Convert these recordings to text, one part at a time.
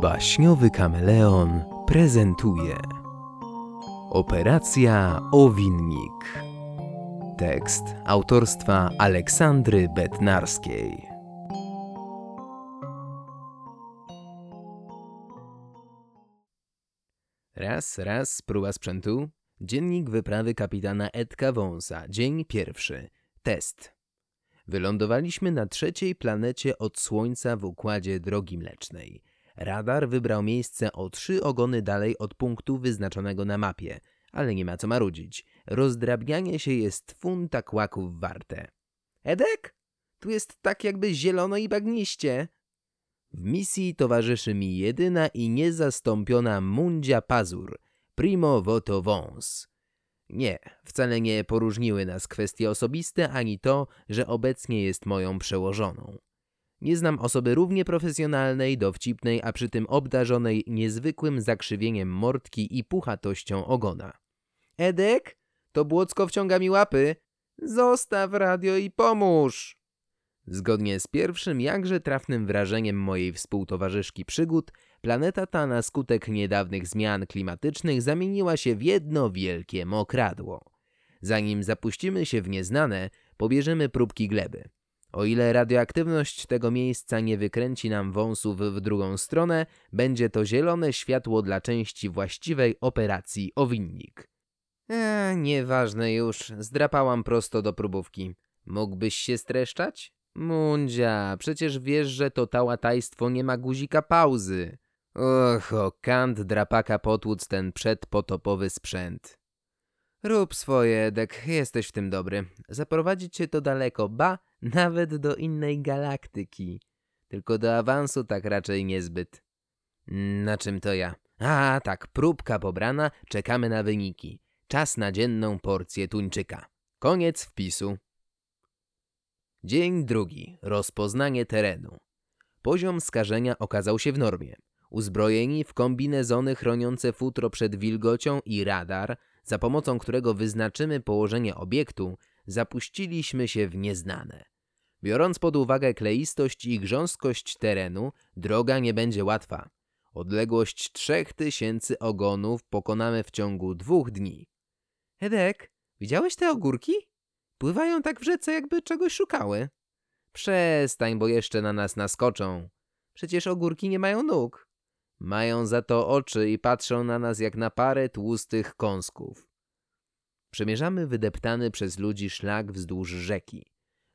Baśniowy kameleon prezentuje Operacja Owinnik Tekst autorstwa Aleksandry Bednarskiej Raz, raz, próba sprzętu. Dziennik wyprawy kapitana Edka Wąsa. Dzień pierwszy. Test. Wylądowaliśmy na trzeciej planecie od Słońca w układzie Drogi Mlecznej. Radar wybrał miejsce o trzy ogony dalej od punktu wyznaczonego na mapie, ale nie ma co marudzić. Rozdrabnianie się jest funta kłaków warte. Edek? Tu jest tak jakby zielono i bagniście. W misji towarzyszy mi jedyna i niezastąpiona Mundzia Pazur, primo voto vons. Nie, wcale nie poróżniły nas kwestie osobiste, ani to, że obecnie jest moją przełożoną. Nie znam osoby równie profesjonalnej, dowcipnej, a przy tym obdarzonej niezwykłym zakrzywieniem mordki i puchatością ogona. Edek, to błocko wciąga mi łapy. Zostaw radio i pomóż! Zgodnie z pierwszym, jakże trafnym wrażeniem mojej współtowarzyszki przygód, planeta ta na skutek niedawnych zmian klimatycznych zamieniła się w jedno wielkie mokradło. Zanim zapuścimy się w nieznane, pobierzemy próbki gleby. O ile radioaktywność tego miejsca nie wykręci nam wąsów w drugą stronę, będzie to zielone światło dla części właściwej operacji Owinnik. Eee, nieważne już, zdrapałam prosto do próbówki. Mógłbyś się streszczać? Mundzia, przecież wiesz, że to tałatajstwo nie ma guzika pauzy. Och, o kant drapaka potłuc ten przedpotopowy sprzęt. Rób swoje, Edek, jesteś w tym dobry. Zaprowadzić cię to daleko, ba, nawet do innej galaktyki. Tylko do awansu tak raczej niezbyt. Na czym to ja? A, tak, próbka pobrana, czekamy na wyniki. Czas na dzienną porcję tuńczyka. Koniec wpisu. Dzień drugi. Rozpoznanie terenu. Poziom skażenia okazał się w normie. Uzbrojeni w kombinezony chroniące futro przed wilgocią i radar, za pomocą którego wyznaczymy położenie obiektu, zapuściliśmy się w nieznane. Biorąc pod uwagę kleistość i grząstkość terenu, droga nie będzie łatwa. Odległość trzech tysięcy ogonów pokonamy w ciągu dwóch dni. Edek, widziałeś te ogórki? Pływają tak w rzece, jakby czegoś szukały. Przestań, bo jeszcze na nas naskoczą. Przecież ogórki nie mają nóg. Mają za to oczy i patrzą na nas jak na parę tłustych kąsków. Przemierzamy wydeptany przez ludzi szlak wzdłuż rzeki.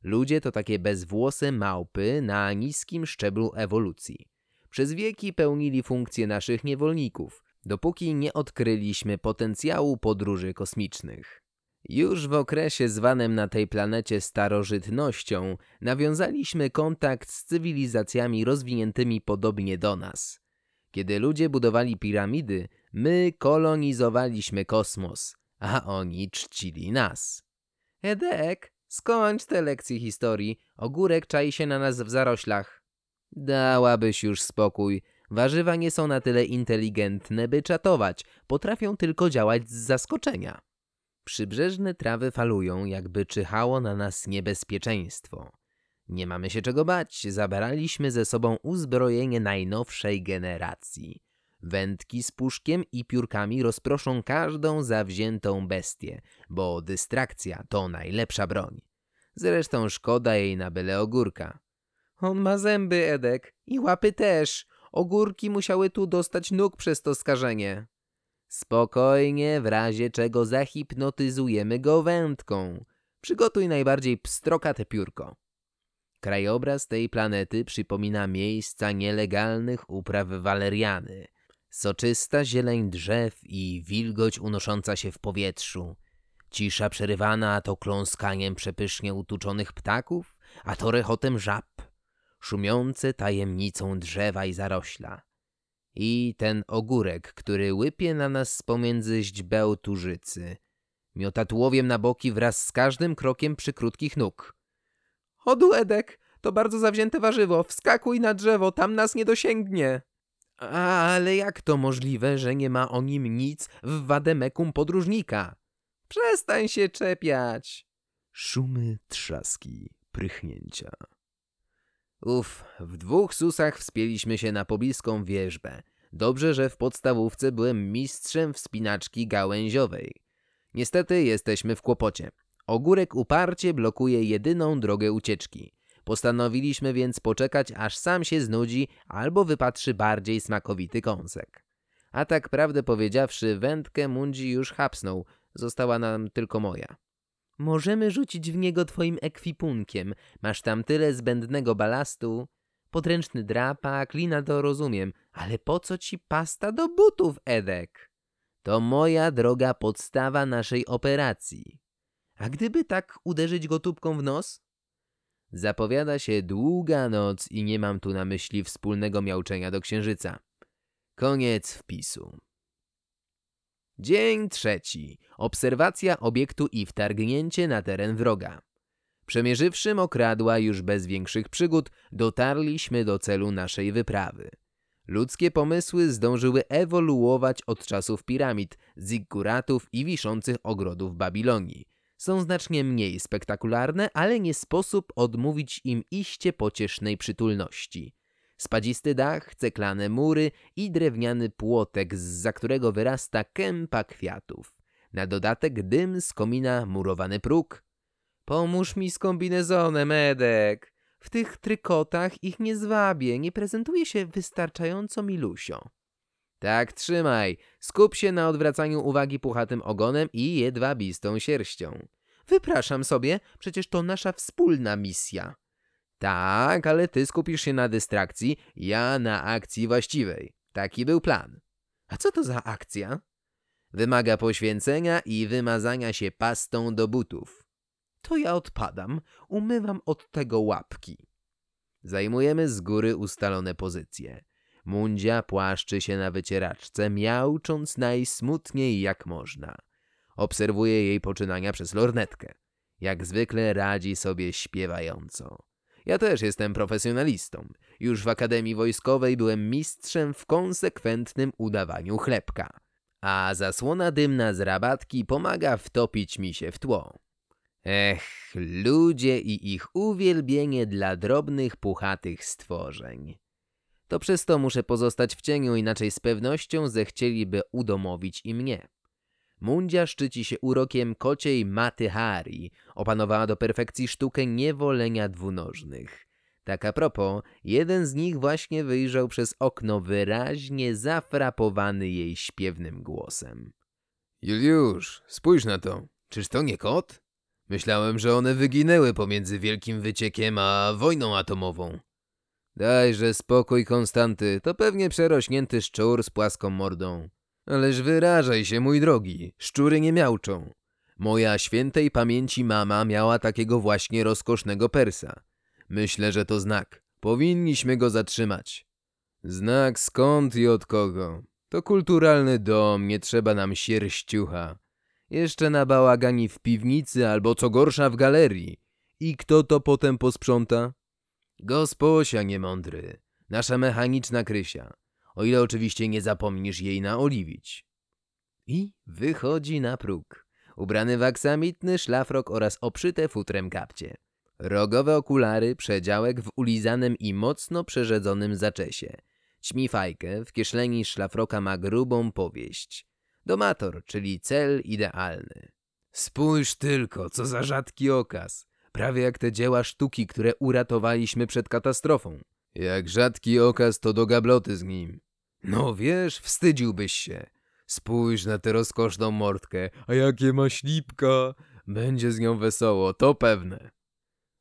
Ludzie to takie bezwłose małpy na niskim szczeblu ewolucji. Przez wieki pełnili funkcje naszych niewolników, dopóki nie odkryliśmy potencjału podróży kosmicznych. Już w okresie zwanym na tej planecie starożytnością nawiązaliśmy kontakt z cywilizacjami rozwiniętymi podobnie do nas. Kiedy ludzie budowali piramidy, my kolonizowaliśmy kosmos, a oni czcili nas. Edek, skończ te lekcje historii, ogórek czai się na nas w zaroślach. Dałabyś już spokój. Warzywa nie są na tyle inteligentne, by czatować, potrafią tylko działać z zaskoczenia. Przybrzeżne trawy falują, jakby czyhało na nas niebezpieczeństwo. Nie mamy się czego bać, zabraliśmy ze sobą uzbrojenie najnowszej generacji. Wędki z puszkiem i piórkami rozproszą każdą zawziętą bestię, bo dystrakcja to najlepsza broń. Zresztą szkoda jej na byle ogórka. On ma zęby, Edek, i łapy też. Ogórki musiały tu dostać nóg przez to skażenie. Spokojnie, w razie czego zahipnotyzujemy go wędką. Przygotuj najbardziej pstrokate piórko. Krajobraz tej planety przypomina miejsca nielegalnych upraw waleriany. Soczysta zieleń drzew i wilgoć unosząca się w powietrzu. Cisza przerywana to kląskaniem przepysznie utuczonych ptaków, a to rechotem żab. Szumiące tajemnicą drzewa i zarośla. I ten ogórek, który łypie na nas pomiędzy źdźbeł tużycy. Miota tułowiem na boki wraz z każdym krokiem przy krótkich nóg. Chodu, Edek, to bardzo zawzięte warzywo. Wskakuj na drzewo, tam nas nie dosięgnie. Ale jak to możliwe, że nie ma o nim nic w wademekum podróżnika? Przestań się czepiać. Szumy, trzaski, prychnięcia. Uf, w dwóch susach wspięliśmy się na pobliską wierzbę. Dobrze, że w podstawówce byłem mistrzem wspinaczki gałęziowej. Niestety jesteśmy w kłopocie. Ogórek uparcie blokuje jedyną drogę ucieczki. Postanowiliśmy więc poczekać, aż sam się znudzi albo wypatrzy bardziej smakowity kąsek. A tak prawdę powiedziawszy, wędkę Mundzi już hapsnął, została nam tylko moja. Możemy rzucić w niego twoim ekwipunkiem. Masz tam tyle zbędnego balastu. Podręczny drapak, lina to rozumiem, ale po co ci pasta do butów, Edek? To moja droga podstawa naszej operacji. A gdyby tak uderzyć go tubką w nos? Zapowiada się długa noc i nie mam tu na myśli wspólnego miauczenia do księżyca. Koniec wpisu. Dzień trzeci. Obserwacja obiektu i wtargnięcie na teren wroga. Przemierzywszy mokradła już bez większych przygód, dotarliśmy do celu naszej wyprawy. Ludzkie pomysły zdążyły ewoluować od czasów piramid, zigguratów i wiszących ogrodów Babilonii. Są znacznie mniej spektakularne, ale nie sposób odmówić im iście pociesznej przytulności. Spadzisty dach, ceklane mury i drewniany płotek, za którego wyrasta kępa kwiatów. Na dodatek dym z komina murowany próg. Pomóż mi z kombinezonem, Edek. W tych trykotach ich nie zwabię, nie prezentuje się wystarczająco milusio. Tak trzymaj, skup się na odwracaniu uwagi puchatym ogonem i jedwabistą sierścią. Wypraszam sobie, przecież to nasza wspólna misja. Tak, ale ty skupisz się na dystrakcji, ja na akcji właściwej. Taki był plan. A co to za akcja? Wymaga poświęcenia i wymazania się pastą do butów. To ja odpadam, umywam od tego łapki. Zajmujemy z góry ustalone pozycje. Mundzia płaszczy się na wycieraczce, miaucząc najsmutniej jak można. Obserwuje jej poczynania przez lornetkę. Jak zwykle radzi sobie śpiewająco. Ja też jestem profesjonalistą. Już w Akademii Wojskowej byłem mistrzem w konsekwentnym udawaniu chlebka. A zasłona dymna z rabatki pomaga wtopić mi się w tło. Ech, ludzie i ich uwielbienie dla drobnych, puchatych stworzeń. To przez to muszę pozostać w cieniu, inaczej z pewnością zechcieliby udomowić i mnie. Mundzia szczyci się urokiem kociej Maty Hari. Opanowała do perfekcji sztukę niewolenia dwunożnych. Tak a propos, jeden z nich właśnie wyjrzał przez okno wyraźnie zafrapowany jej śpiewnym głosem. Juliusz, spójrz na to. Czyż to nie kot? Myślałem, że one wyginęły pomiędzy Wielkim Wyciekiem a wojną atomową. Dajże spokój, Konstanty, to pewnie przerośnięty szczur z płaską mordą. Ależ wyrażaj się, mój drogi, szczury nie miałczą. Moja świętej pamięci mama miała takiego właśnie rozkosznego persa. Myślę, że to znak. Powinniśmy go zatrzymać. Znak skąd i od kogo? To kulturalny dom, nie trzeba nam sierściucha. Jeszcze na bałagani w piwnicy albo co gorsza w galerii. I kto to potem posprząta? Gosposia niemądry, nasza mechaniczna Krysia o ile oczywiście nie zapomnisz jej naoliwić. I wychodzi na próg, ubrany w aksamitny szlafrok oraz obszyte futrem kapcie. Rogowe okulary, przedziałek w ulizanym i mocno przerzedzonym zaczesie. Ćmifajkę, w kieszeni szlafroka ma grubą powieść. Domator, czyli cel idealny. Spójrz tylko, co za rzadki okaz. Prawie jak te dzieła sztuki, które uratowaliśmy przed katastrofą. Jak rzadki okaz, to do gabloty z nim. No wiesz, wstydziłbyś się. Spójrz na tę rozkoszną mordkę, a jakie ma ślipka. Będzie z nią wesoło, to pewne.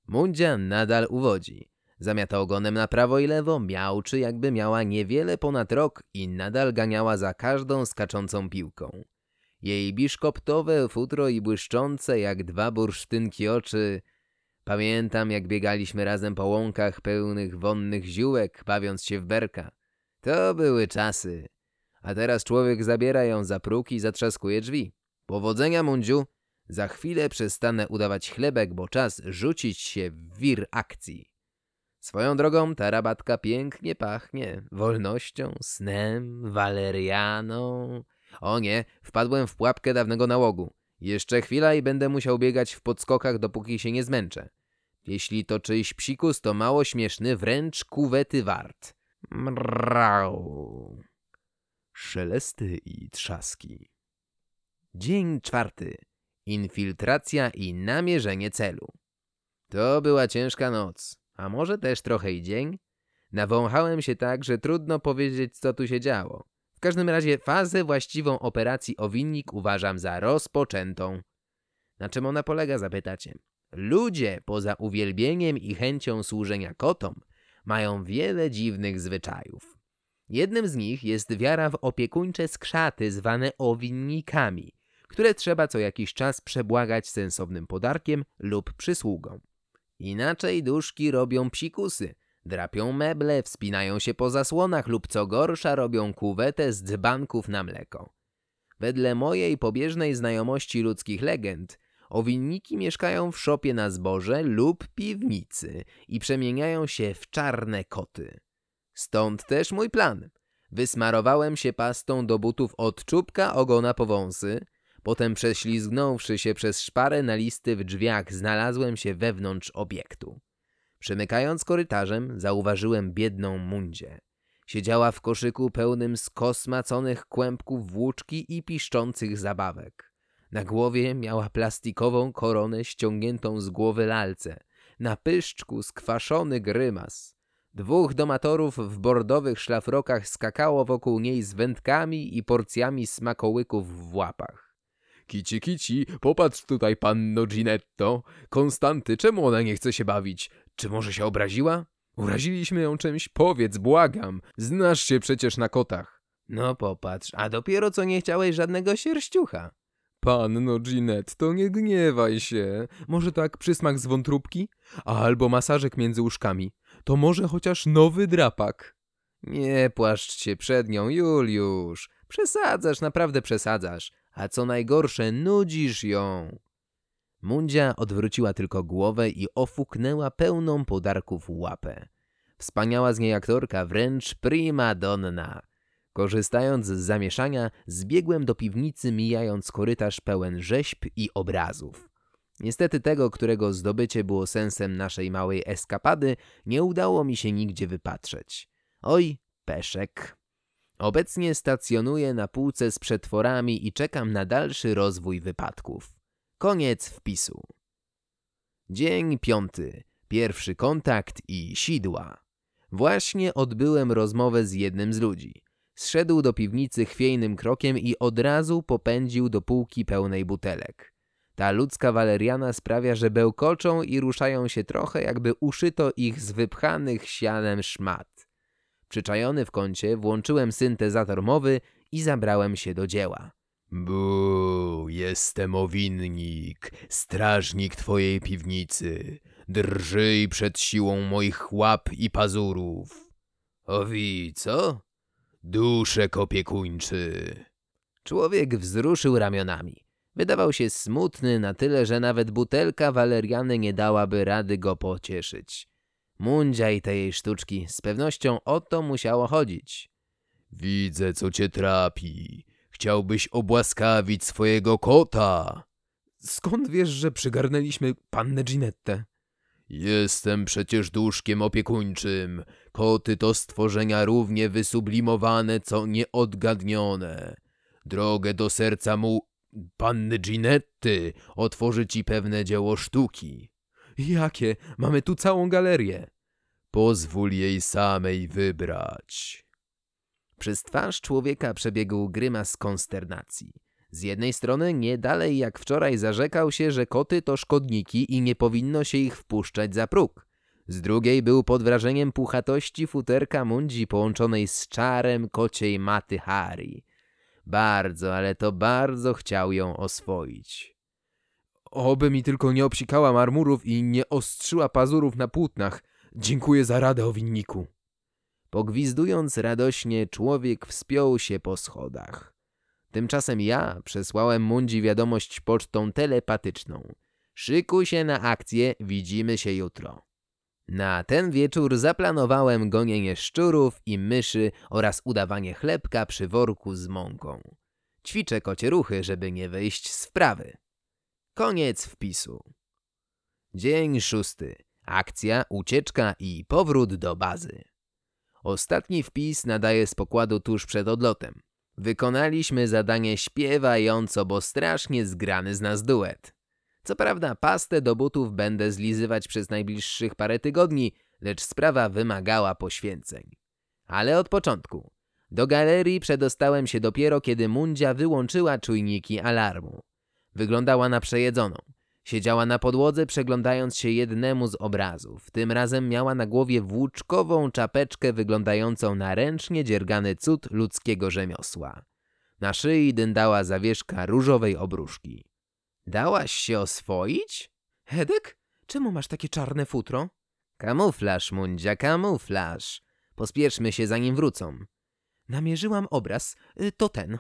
Mundzia nadal uwodzi. Zamiata ogonem na prawo i lewo, miałczy jakby miała niewiele ponad rok i nadal ganiała za każdą skaczącą piłką. Jej biszkoptowe futro i błyszczące jak dwa bursztynki oczy. Pamiętam jak biegaliśmy razem po łąkach pełnych wonnych ziółek, bawiąc się w berka. To były czasy. A teraz człowiek zabiera ją za próg i zatrzaskuje drzwi. Powodzenia, Mundziu. Za chwilę przestanę udawać chlebek, bo czas rzucić się w wir akcji. Swoją drogą ta rabatka pięknie pachnie. Wolnością, snem, walerianą. O nie, wpadłem w pułapkę dawnego nałogu. Jeszcze chwila i będę musiał biegać w podskokach, dopóki się nie zmęczę. Jeśli to czyjś psikus, to mało śmieszny, wręcz kuwety wart. Mrau. Szelesty i trzaski. Dzień czwarty. Infiltracja i namierzenie celu. To była ciężka noc, a może też trochę i dzień? Nawąchałem się tak, że trudno powiedzieć, co tu się działo. W każdym razie fazę właściwą operacji Owinnik uważam za rozpoczętą. Na czym ona polega, zapytacie? Ludzie, poza uwielbieniem i chęcią służenia kotom, mają wiele dziwnych zwyczajów. Jednym z nich jest wiara w opiekuńcze skrzaty zwane owinnikami, które trzeba co jakiś czas przebłagać sensownym podarkiem lub przysługą. Inaczej duszki robią psikusy, drapią meble, wspinają się po zasłonach lub co gorsza robią kuwetę z dzbanków na mleko. Wedle mojej pobieżnej znajomości ludzkich legend, owinniki mieszkają w szopie na zboże lub piwnicy i przemieniają się w czarne koty. Stąd też mój plan. Wysmarowałem się pastą do butów od czubka ogona po wąsy, potem prześlizgnąwszy się przez szparę na listy w drzwiach, znalazłem się wewnątrz obiektu. Przemykając korytarzem, zauważyłem biedną Mundzie. Siedziała w koszyku pełnym skosmaconych kłębków włóczki i piszczących zabawek. Na głowie miała plastikową koronę ściągniętą z głowy lalce. Na pyszczku skwaszony grymas. Dwóch domatorów w bordowych szlafrokach skakało wokół niej z wędkami i porcjami smakołyków w łapach. Kici, kici, popatrz tutaj, panno Ginetto. Konstanty, czemu ona nie chce się bawić? Czy może się obraziła? Uraziliśmy ją czymś? Powiedz, błagam. Znasz się przecież na kotach. No popatrz, a dopiero co nie chciałeś żadnego sierściucha. Panno Ginetto, nie gniewaj się. Może tak przysmak z wątróbki? Albo masażek między łóżkami. To może chociaż nowy drapak. Nie płaszcz się przed nią, Juliusz. Przesadzasz, naprawdę przesadzasz. A co najgorsze, nudzisz ją. Mundzia odwróciła tylko głowę i ofuknęła pełną podarków łapę. Wspaniała z niej aktorka, wręcz prima donna. Korzystając z zamieszania, zbiegłem do piwnicy, mijając korytarz pełen rzeźb i obrazów. Niestety tego, którego zdobycie było sensem naszej małej eskapady, nie udało mi się nigdzie wypatrzeć. Oj, peszek. Obecnie stacjonuję na półce z przetworami i czekam na dalszy rozwój wypadków. Koniec wpisu. Dzień piąty. Pierwszy kontakt i sidła. Właśnie odbyłem rozmowę z jednym z ludzi. Zszedł do piwnicy chwiejnym krokiem i od razu popędził do półki pełnej butelek. Ta ludzka waleriana sprawia, że bełkoczą i ruszają się trochę, jakby uszyto ich z wypchanych sianem szmat. Przyczajony w kącie, włączyłem syntezator mowy i zabrałem się do dzieła. Bu, jestem owinnik, strażnik twojej piwnicy. Drżyj przed siłą moich łap i pazurów. Owi, co? Duszek opiekuńczy. Człowiek wzruszył ramionami. Wydawał się smutny na tyle, że nawet butelka waleriany nie dałaby rady go pocieszyć. Mundzia i sztuczki, z pewnością o to musiało chodzić. Widzę, co cię trapi. Chciałbyś obłaskawić swojego kota. Skąd wiesz, że przygarnęliśmy pannę Ginettę? Jestem przecież duszkiem opiekuńczym. Koty to stworzenia równie wysublimowane, co nieodgadnione. Drogę do serca mu panny Ginetty otworzy ci pewne dzieło sztuki. Jakie? Mamy tu całą galerię. Pozwól jej samej wybrać. Przez twarz człowieka przebiegł grymas konsternacji. Z jednej strony nie dalej jak wczoraj zarzekał się, że koty to szkodniki i nie powinno się ich wpuszczać za próg. Z drugiej był pod wrażeniem puchatości futerka mundzi połączonej z czarem kociej maty Harry. Bardzo, ale to bardzo chciał ją oswoić. Oby mi tylko nie obsikała marmurów i nie ostrzyła pazurów na płótnach. Dziękuję za radę, owinniku. Pogwizdując radośnie, człowiek wspiął się po schodach. Tymczasem ja przesłałem Mundzi wiadomość pocztą telepatyczną. Szykuj się na akcję, widzimy się jutro. Na ten wieczór zaplanowałem gonienie szczurów i myszy oraz udawanie chlebka przy worku z mąką. Ćwiczę kocie ruchy, żeby nie wyjść z wprawy. Koniec wpisu. Dzień szósty. Akcja, ucieczka i powrót do bazy. Ostatni wpis nadaje z pokładu tuż przed odlotem. Wykonaliśmy zadanie śpiewająco, bo strasznie zgrany z nas duet. Co prawda pastę do butów będę zlizywać przez najbliższych parę tygodni, lecz sprawa wymagała poświęceń. Ale od początku. Do galerii przedostałem się dopiero, kiedy Mundzia wyłączyła czujniki alarmu. Wyglądała na przejedzoną. Siedziała na podłodze, przeglądając się jednemu z obrazów. Tym razem miała na głowie włóczkową czapeczkę wyglądającą na ręcznie dziergany cud ludzkiego rzemiosła. Na szyi dyndała zawieszka różowej obruszki. Dałaś się oswoić? Hedek? Czemu masz takie czarne futro? Kamuflaż, Mundzia, kamuflaż. Pospieszmy się, zanim wrócą. Namierzyłam obraz, y, to ten.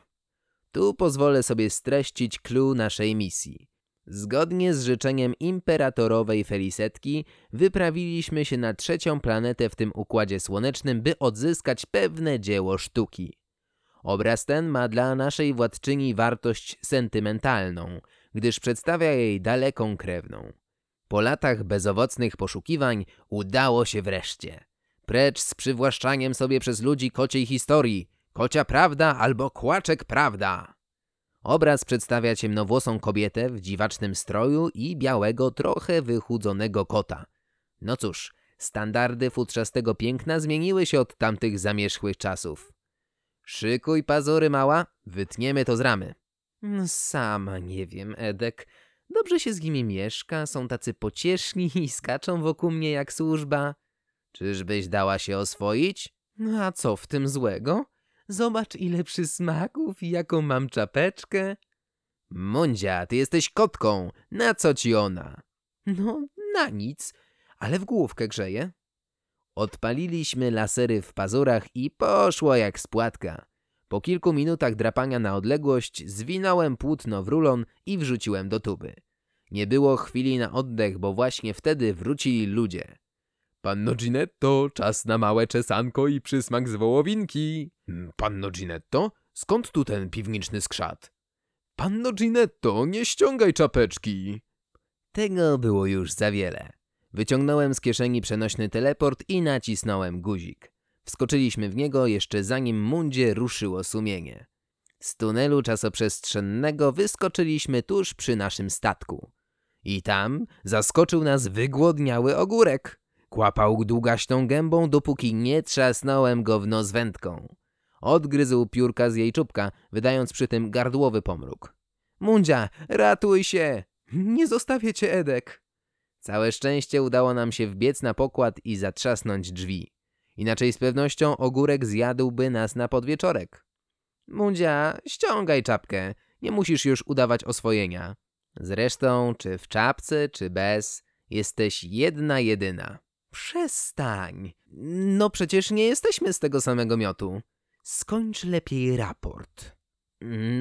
Tu pozwolę sobie streścić clue naszej misji. Zgodnie z życzeniem imperatorowej Felisetki wyprawiliśmy się na trzecią planetę w tym układzie słonecznym, by odzyskać pewne dzieło sztuki. Obraz ten ma dla naszej władczyni wartość sentymentalną, gdyż przedstawia jej daleką krewną. Po latach bezowocnych poszukiwań udało się wreszcie. Precz z przywłaszczaniem sobie przez ludzi kociej historii. Kocia prawda albo kłaczek prawda. Obraz przedstawia ciemnowłosą kobietę w dziwacznym stroju i białego, trochę wychudzonego kota. No cóż, standardy futrzastego piękna zmieniły się od tamtych zamierzchłych czasów. Szykuj pazury, mała, wytniemy to z ramy. No, Sama nie wiem, Edek. Dobrze się z nimi mieszka, są tacy pocieszni i skaczą wokół mnie jak służba. Czyżbyś dała się oswoić? No a co w tym złego? Zobacz ile przysmaków i jaką mam czapeczkę. Mundzia, ty jesteś kotką. Na co ci ona? No, na nic, ale w główkę grzeje. Odpaliliśmy lasery w pazurach i poszło jak spłatka. Po kilku minutach drapania na odległość zwinąłem płótno w rulon i wrzuciłem do tuby. Nie było chwili na oddech, bo właśnie wtedy wrócili ludzie. Panno Ginetto, czas na małe czesanko i przysmak z wołowinki. "Mm, Panno Ginetto, skąd tu ten piwniczny skrzat? Panno Ginetto, nie ściągaj czapeczki. Tego było już za wiele. Wyciągnąłem z kieszeni przenośny teleport i nacisnąłem guzik. Wskoczyliśmy w niego jeszcze zanim mundzie ruszyło sumienie. Z tunelu czasoprzestrzennego wyskoczyliśmy tuż przy naszym statku. I tam zaskoczył nas wygłodniały ogórek. Kłapał długaśną gębą, dopóki nie trzasnąłem go w nos wędką. Odgryzł piórka z jej czubka, wydając przy tym gardłowy pomruk. Mundzia, ratuj się! Nie zostawię cię, Edek! Całe szczęście udało nam się wbiec na pokład i zatrzasnąć drzwi. Inaczej z pewnością ogórek zjadłby nas na podwieczorek. Mundzia, ściągaj czapkę. Nie musisz już udawać oswojenia. Zresztą, czy w czapce, czy bez, jesteś jedna jedyna. Przestań. No przecież nie jesteśmy z tego samego miotu. Skończ lepiej raport.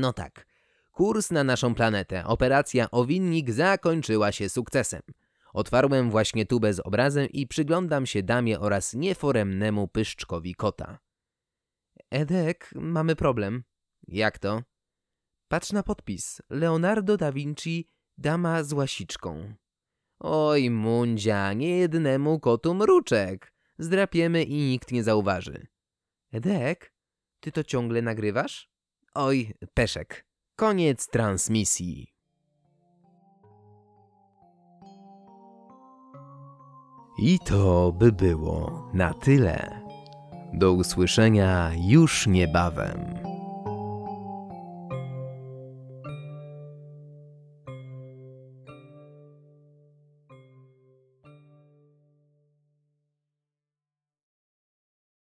No tak. Kurs na naszą planetę, operacja Owinnik zakończyła się sukcesem. Otwarłem właśnie tubę z obrazem i przyglądam się damie oraz nieforemnemu pyszczkowi kota. Edek, mamy problem. Jak to? Patrz na podpis. Leonardo da Vinci, dama z łasiczką. Oj, Mundzia, nie jednemu kotu mruczek. Zdrapiemy i nikt nie zauważy. Edek, ty to ciągle nagrywasz? Oj, Peszek. Koniec transmisji. I to by było na tyle. Do usłyszenia już niebawem.